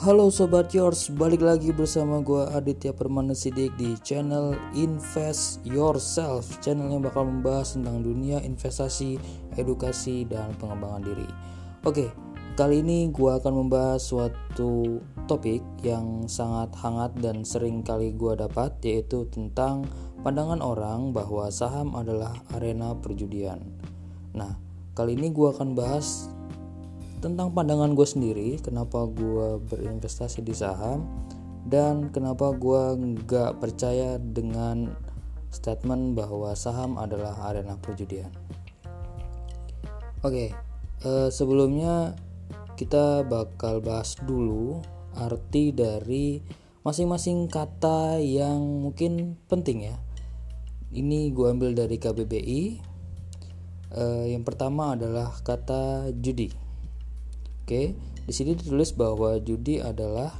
Halo Sobat Yours, balik lagi bersama gue Aditya Permana Sidik di channel Invest Yourself. Channel yang bakal membahas tentang dunia investasi, edukasi, dan pengembangan diri. Oke, kali ini gue akan membahas suatu topik yang sangat hangat dan sering kali gue dapat Yaitu tentang pandangan orang bahwa saham adalah arena perjudian. Nah, kali ini gue akan bahas tentang pandangan gue sendiri kenapa gue berinvestasi di saham dan kenapa gue nggak percaya dengan statement bahwa saham adalah arena perjudian. Oke, eh, sebelumnya kita bakal bahas dulu arti dari masing-masing kata yang mungkin penting ya. Ini gue ambil dari KBBI. Eh, yang pertama adalah kata judi. Oke, di sini ditulis bahwa judi adalah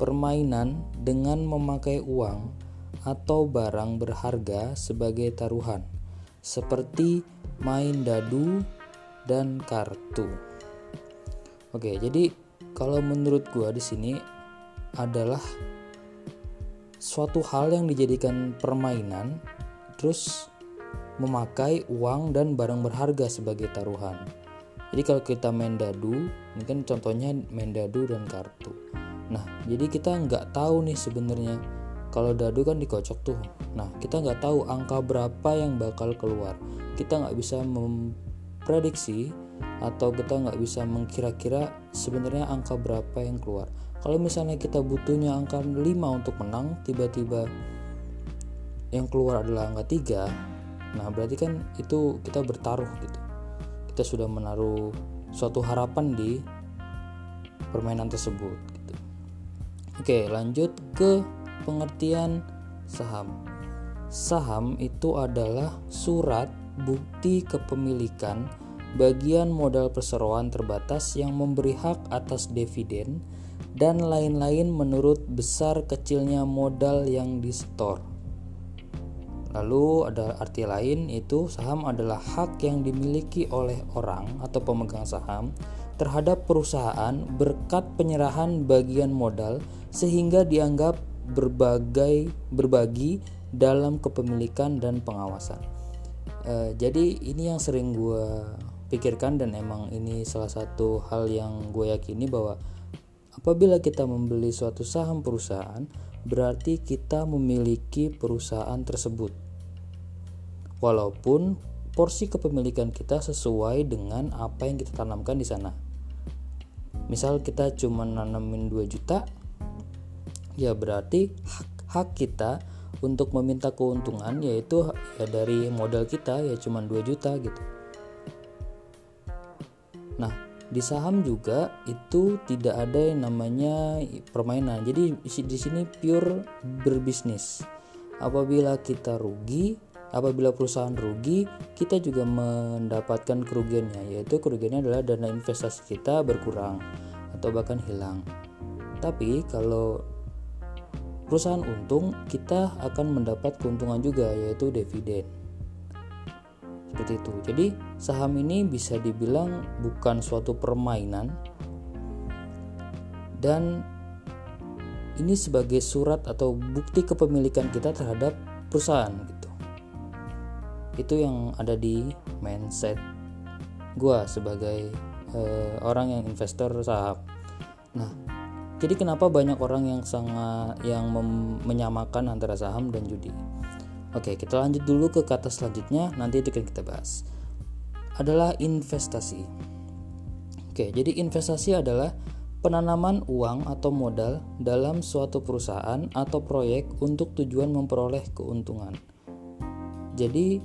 permainan dengan memakai uang atau barang berharga sebagai taruhan, seperti main dadu dan kartu. Oke, jadi kalau menurut gua di sini adalah suatu hal yang dijadikan permainan terus memakai uang dan barang berharga sebagai taruhan. Jadi kalau kita main dadu, mungkin contohnya main dadu dan kartu. Nah, jadi kita nggak tahu nih sebenarnya kalau dadu kan dikocok tuh. Nah, kita nggak tahu angka berapa yang bakal keluar. Kita nggak bisa memprediksi atau kita nggak bisa mengkira-kira sebenarnya angka berapa yang keluar. Kalau misalnya kita butuhnya angka 5 untuk menang, tiba-tiba yang keluar adalah angka 3, nah berarti kan itu kita bertaruh gitu kita sudah menaruh suatu harapan di permainan tersebut gitu. Oke, lanjut ke pengertian saham. Saham itu adalah surat bukti kepemilikan bagian modal perseroan terbatas yang memberi hak atas dividen dan lain-lain menurut besar kecilnya modal yang disetor. Lalu ada arti lain itu saham adalah hak yang dimiliki oleh orang atau pemegang saham terhadap perusahaan berkat penyerahan bagian modal sehingga dianggap berbagai berbagi dalam kepemilikan dan pengawasan. E, jadi ini yang sering gue pikirkan dan emang ini salah satu hal yang gue yakini bahwa apabila kita membeli suatu saham perusahaan berarti kita memiliki perusahaan tersebut. Walaupun porsi kepemilikan kita sesuai dengan apa yang kita tanamkan di sana. Misal kita cuma nanamin 2 juta, ya berarti hak, hak kita untuk meminta keuntungan yaitu ya dari modal kita ya cuma 2 juta gitu. Nah, di saham juga itu tidak ada yang namanya permainan. Jadi di sini pure berbisnis. Apabila kita rugi, apabila perusahaan rugi, kita juga mendapatkan kerugiannya, yaitu kerugiannya adalah dana investasi kita berkurang atau bahkan hilang. Tapi kalau perusahaan untung, kita akan mendapat keuntungan juga yaitu dividen seperti itu. Jadi saham ini bisa dibilang bukan suatu permainan. Dan ini sebagai surat atau bukti kepemilikan kita terhadap perusahaan gitu. Itu yang ada di mindset gue sebagai uh, orang yang investor saham. Nah jadi kenapa banyak orang yang sangat yang menyamakan antara saham dan judi Oke, kita lanjut dulu ke kata selanjutnya, nanti itu akan kita bahas. Adalah investasi. Oke, jadi investasi adalah penanaman uang atau modal dalam suatu perusahaan atau proyek untuk tujuan memperoleh keuntungan. Jadi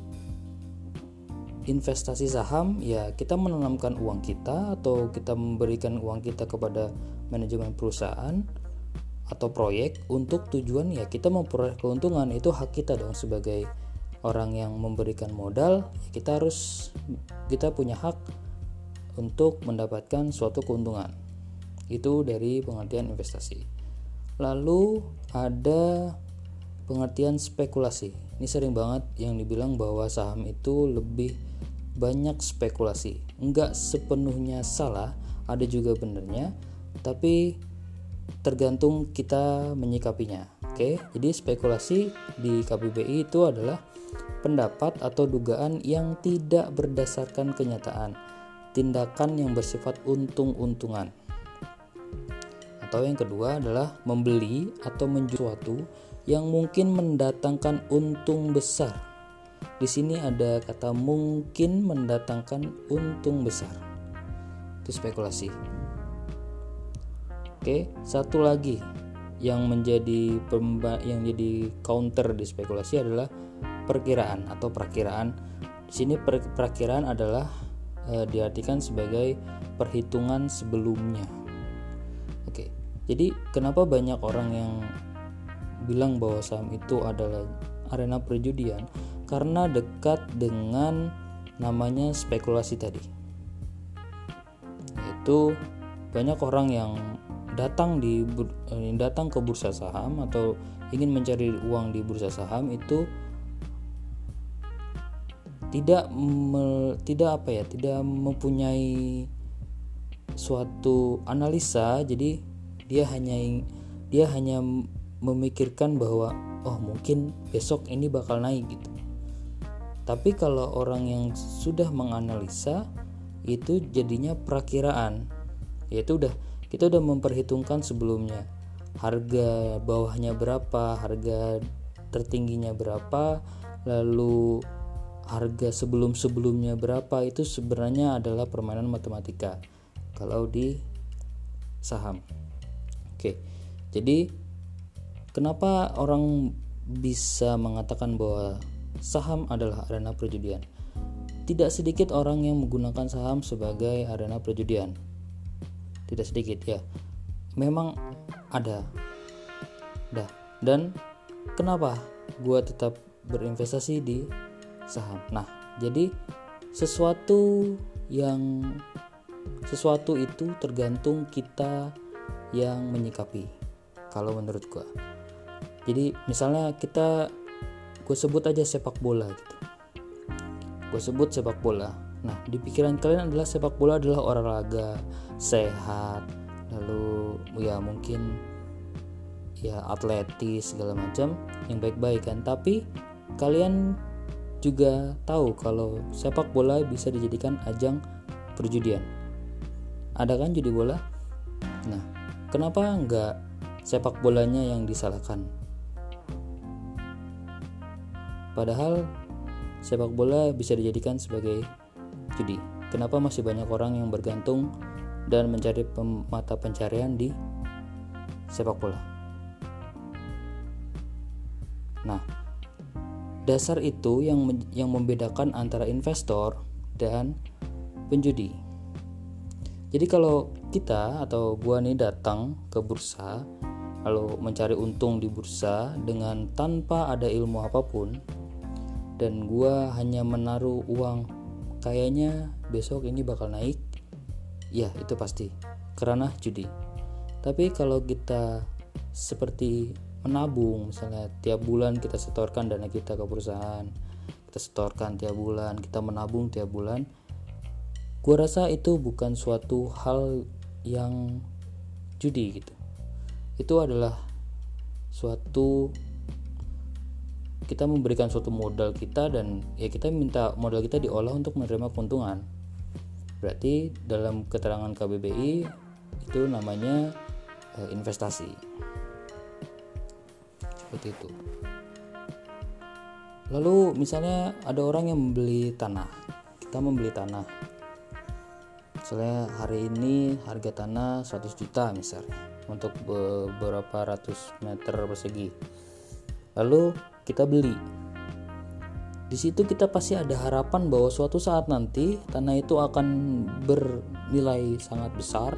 investasi saham ya kita menanamkan uang kita atau kita memberikan uang kita kepada manajemen perusahaan atau proyek untuk tujuan ya kita memperoleh keuntungan. Itu hak kita dong sebagai orang yang memberikan modal ya kita harus kita punya hak untuk mendapatkan suatu keuntungan. Itu dari pengertian investasi. Lalu ada pengertian spekulasi. Ini sering banget yang dibilang bahwa saham itu lebih banyak spekulasi. Enggak sepenuhnya salah ada juga benernya tapi tergantung kita menyikapinya. Oke, jadi spekulasi di KBBI itu adalah pendapat atau dugaan yang tidak berdasarkan kenyataan, tindakan yang bersifat untung-untungan. Atau yang kedua adalah membeli atau menjual sesuatu yang mungkin mendatangkan untung besar. Di sini ada kata mungkin mendatangkan untung besar. Itu spekulasi. Oke, satu lagi yang menjadi pemba yang jadi counter di spekulasi adalah perkiraan atau perakiraan. Di sini per perakiraan adalah e, diartikan sebagai perhitungan sebelumnya. Oke. Jadi kenapa banyak orang yang bilang bahwa saham itu adalah arena perjudian? Karena dekat dengan namanya spekulasi tadi. Yaitu banyak orang yang datang di eh, datang ke bursa saham atau ingin mencari uang di bursa saham itu tidak me, tidak apa ya tidak mempunyai suatu analisa. Jadi dia hanya dia hanya memikirkan bahwa oh mungkin besok ini bakal naik gitu. Tapi kalau orang yang sudah menganalisa itu jadinya perakiraan. Yaitu udah kita udah memperhitungkan sebelumnya. Harga bawahnya berapa harga tertingginya berapa lalu harga sebelum-sebelumnya berapa itu sebenarnya adalah permainan matematika. Kalau di saham. Oke jadi kenapa orang bisa mengatakan bahwa saham adalah arena perjudian? Tidak sedikit orang yang menggunakan saham sebagai arena perjudian tidak sedikit ya. Memang ada. Dah. Dan kenapa gue tetap berinvestasi di saham? Nah jadi sesuatu yang sesuatu itu tergantung kita yang menyikapi kalau menurut gue jadi misalnya kita gue sebut aja sepak bola gitu. Gue sebut sepak bola Nah, di pikiran kalian adalah sepak bola adalah olahraga sehat, lalu ya mungkin ya atletis segala macam yang baik-baik kan. Tapi kalian juga tahu kalau sepak bola bisa dijadikan ajang perjudian. Ada kan judi bola? Nah, kenapa enggak sepak bolanya yang disalahkan? Padahal sepak bola bisa dijadikan sebagai judi. Kenapa masih banyak orang yang bergantung dan mencari mata pencarian di sepak bola? Nah, dasar itu yang yang membedakan antara investor dan penjudi. Jadi kalau kita atau gua nih datang ke bursa lalu mencari untung di bursa dengan tanpa ada ilmu apa pun dan gua hanya menaruh uang kayaknya besok ini bakal naik. Ya itu pasti. Karena judi. Tapi kalau kita seperti menabung misalnya tiap bulan kita setorkan dana kita ke perusahaan kita setorkan tiap bulan kita menabung tiap bulan gue rasa itu bukan suatu hal yang judi gitu. Itu adalah suatu kita memberikan suatu modal kita dan ya kita minta modal kita diolah untuk menerima keuntungan. Berarti dalam keterangan KBBI itu namanya eh, investasi. Seperti itu. Lalu misalnya ada orang yang membeli tanah. Kita membeli tanah. Misalnya hari ini harga tanah 100 juta misalnya untuk beberapa ratus meter persegi. Lalu kita beli. Di situ kita pasti ada harapan bahwa suatu saat nanti tanah itu akan bernilai sangat besar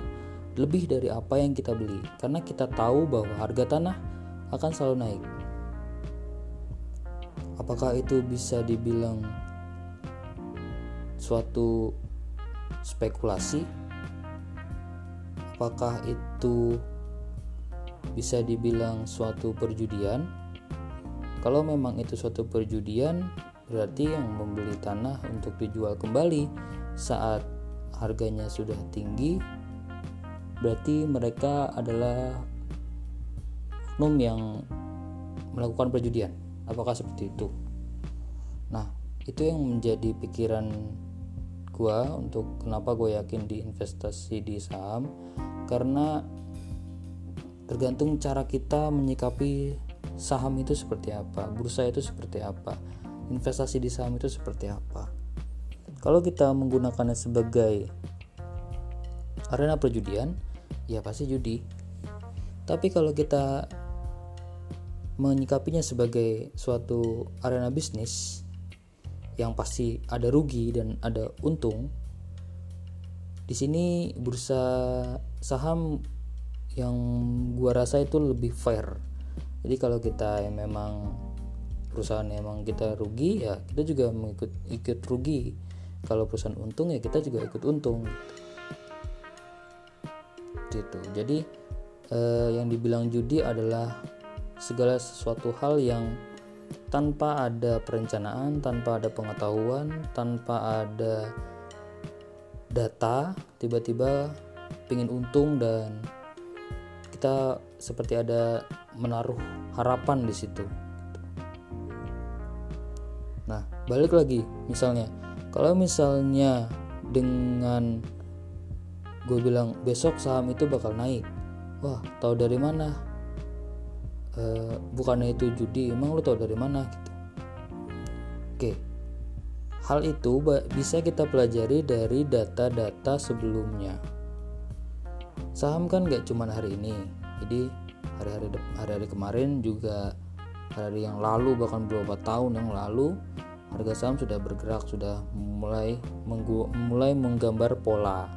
lebih dari apa yang kita beli karena kita tahu bahwa harga tanah akan selalu naik. Apakah itu bisa dibilang suatu spekulasi? Apakah itu bisa dibilang suatu perjudian? Kalau memang itu suatu perjudian, berarti yang membeli tanah untuk dijual kembali saat harganya sudah tinggi, berarti mereka adalah oknum yang melakukan perjudian. Apakah seperti itu? Nah itu yang menjadi pikiran gua untuk kenapa gue yakin di investasi di saham karena tergantung cara kita menyikapi saham itu seperti apa bursa itu seperti apa investasi di saham itu seperti apa kalau kita menggunakannya sebagai arena perjudian ya pasti judi tapi kalau kita menyikapinya sebagai suatu arena bisnis yang pasti ada rugi dan ada untung. Di sini bursa saham yang gua rasa itu lebih fair. Jadi kalau kita yang memang perusahaan emang kita rugi ya kita juga mengikut ikut rugi. Kalau perusahaan untung ya kita juga ikut untung. Gitu. Jadi eh, yang dibilang judi adalah segala sesuatu hal yang tanpa ada perencanaan, tanpa ada pengetahuan, tanpa ada data, tiba-tiba ingin untung dan kita seperti ada menaruh harapan di situ. Nah, balik lagi, misalnya, kalau misalnya dengan gue bilang besok saham itu bakal naik, wah, tahu dari mana? uh, bukannya itu judi emang lo tau dari mana? Gitu. Oke. Hal itu bisa kita pelajari dari data-data sebelumnya. Saham kan gak cuma hari ini. Jadi hari-hari hari-hari kemarin juga hari yang lalu bahkan beberapa tahun yang lalu harga saham sudah bergerak sudah mulai menggu, mulai menggambar pola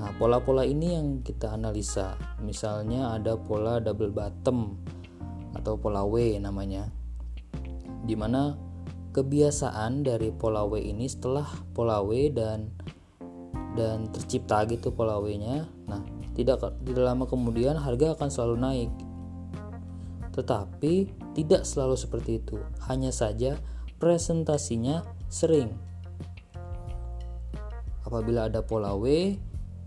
Nah, pola-pola ini yang kita analisa. Misalnya ada pola double bottom atau pola W namanya di mana kebiasaan dari pola W ini setelah pola W dan dan tercipta gitu pola W nya nah tidak tidak lama kemudian harga akan selalu naik tetapi tidak selalu seperti itu hanya saja presentasinya sering apabila ada pola W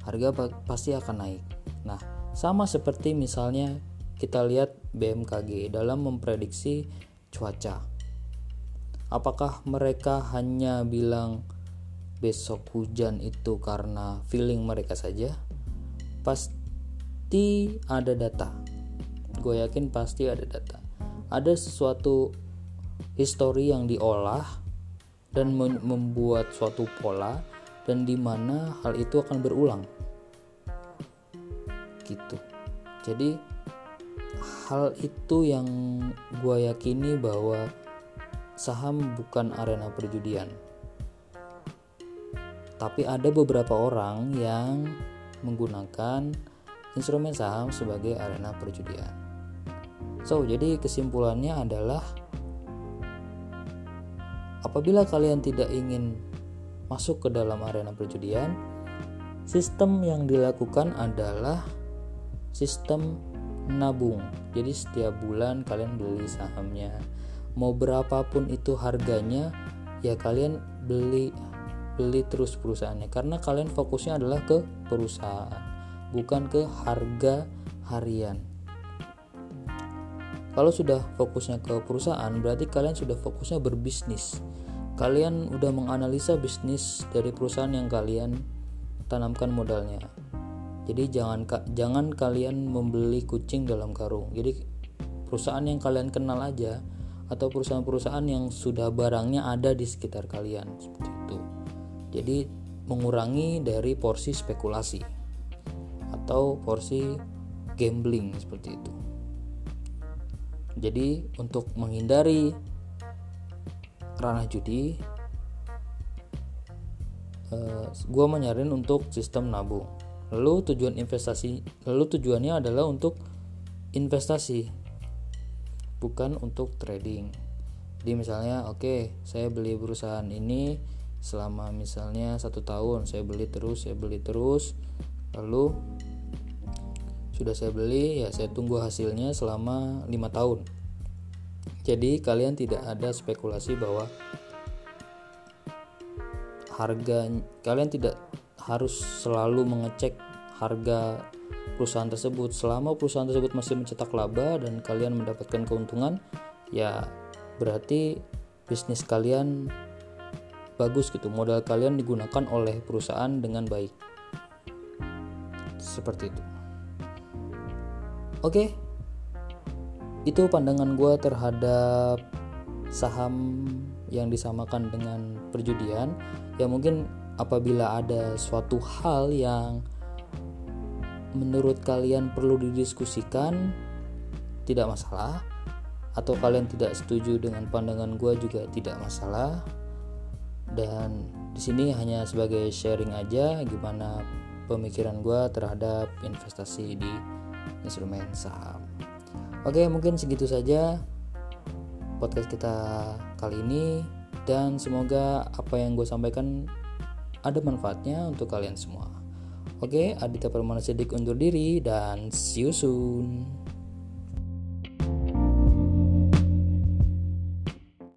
harga pasti akan naik nah sama seperti misalnya kita lihat BMKG dalam memprediksi cuaca. Apakah mereka hanya bilang besok hujan itu karena feeling mereka saja? Pasti ada data. Gue yakin pasti ada data. Ada sesuatu histori yang diolah dan membuat suatu pola dan di mana hal itu akan berulang. Gitu. Jadi hal itu yang gue yakini bahwa saham bukan arena perjudian. Tapi ada beberapa orang yang menggunakan instrumen saham sebagai arena perjudian. So, jadi kesimpulannya adalah apabila kalian tidak ingin masuk ke dalam arena perjudian, sistem yang dilakukan adalah sistem nabung jadi setiap bulan kalian beli sahamnya mau berapapun itu harganya ya kalian beli beli terus perusahaannya. Karena kalian fokusnya adalah ke perusahaan bukan ke harga harian. Kalau sudah fokusnya ke perusahaan berarti kalian sudah fokusnya berbisnis. Kalian udah menganalisa bisnis dari perusahaan yang kalian tanamkan modalnya. Jadi jangan jangan kalian membeli kucing dalam karung. Jadi perusahaan yang kalian kenal aja atau perusahaan-perusahaan yang sudah barangnya ada di sekitar kalian seperti itu jadi mengurangi dari porsi spekulasi atau porsi gambling seperti itu jadi untuk menghindari ranah judi eh, gue menyarin untuk sistem nabung Lalu tujuan investasi, lalu tujuannya adalah untuk investasi, bukan untuk trading. Jadi misalnya, oke, okay, saya beli perusahaan ini selama misalnya satu tahun, saya beli terus, saya beli terus, lalu sudah saya beli, ya saya tunggu hasilnya selama lima tahun. Jadi kalian tidak ada spekulasi bahwa harga kalian tidak harus selalu mengecek harga perusahaan tersebut selama perusahaan tersebut masih mencetak laba dan kalian mendapatkan keuntungan ya berarti bisnis kalian bagus gitu. Modal kalian digunakan oleh perusahaan dengan baik. Seperti itu. Oke. Itu pandangan gue terhadap saham yang disamakan dengan perjudian. Ya mungkin apabila ada suatu hal yang menurut kalian perlu didiskusikan tidak masalah. Atau kalian tidak setuju dengan pandangan gue juga tidak masalah dan di sini hanya sebagai sharing aja gimana pemikiran gue terhadap investasi di instrumen saham oke mungkin segitu saja podcast kita kali ini dan semoga apa yang gue sampaikan ada manfaatnya untuk kalian semua. Oke, Adita Permana Sidik undur diri dan see you soon.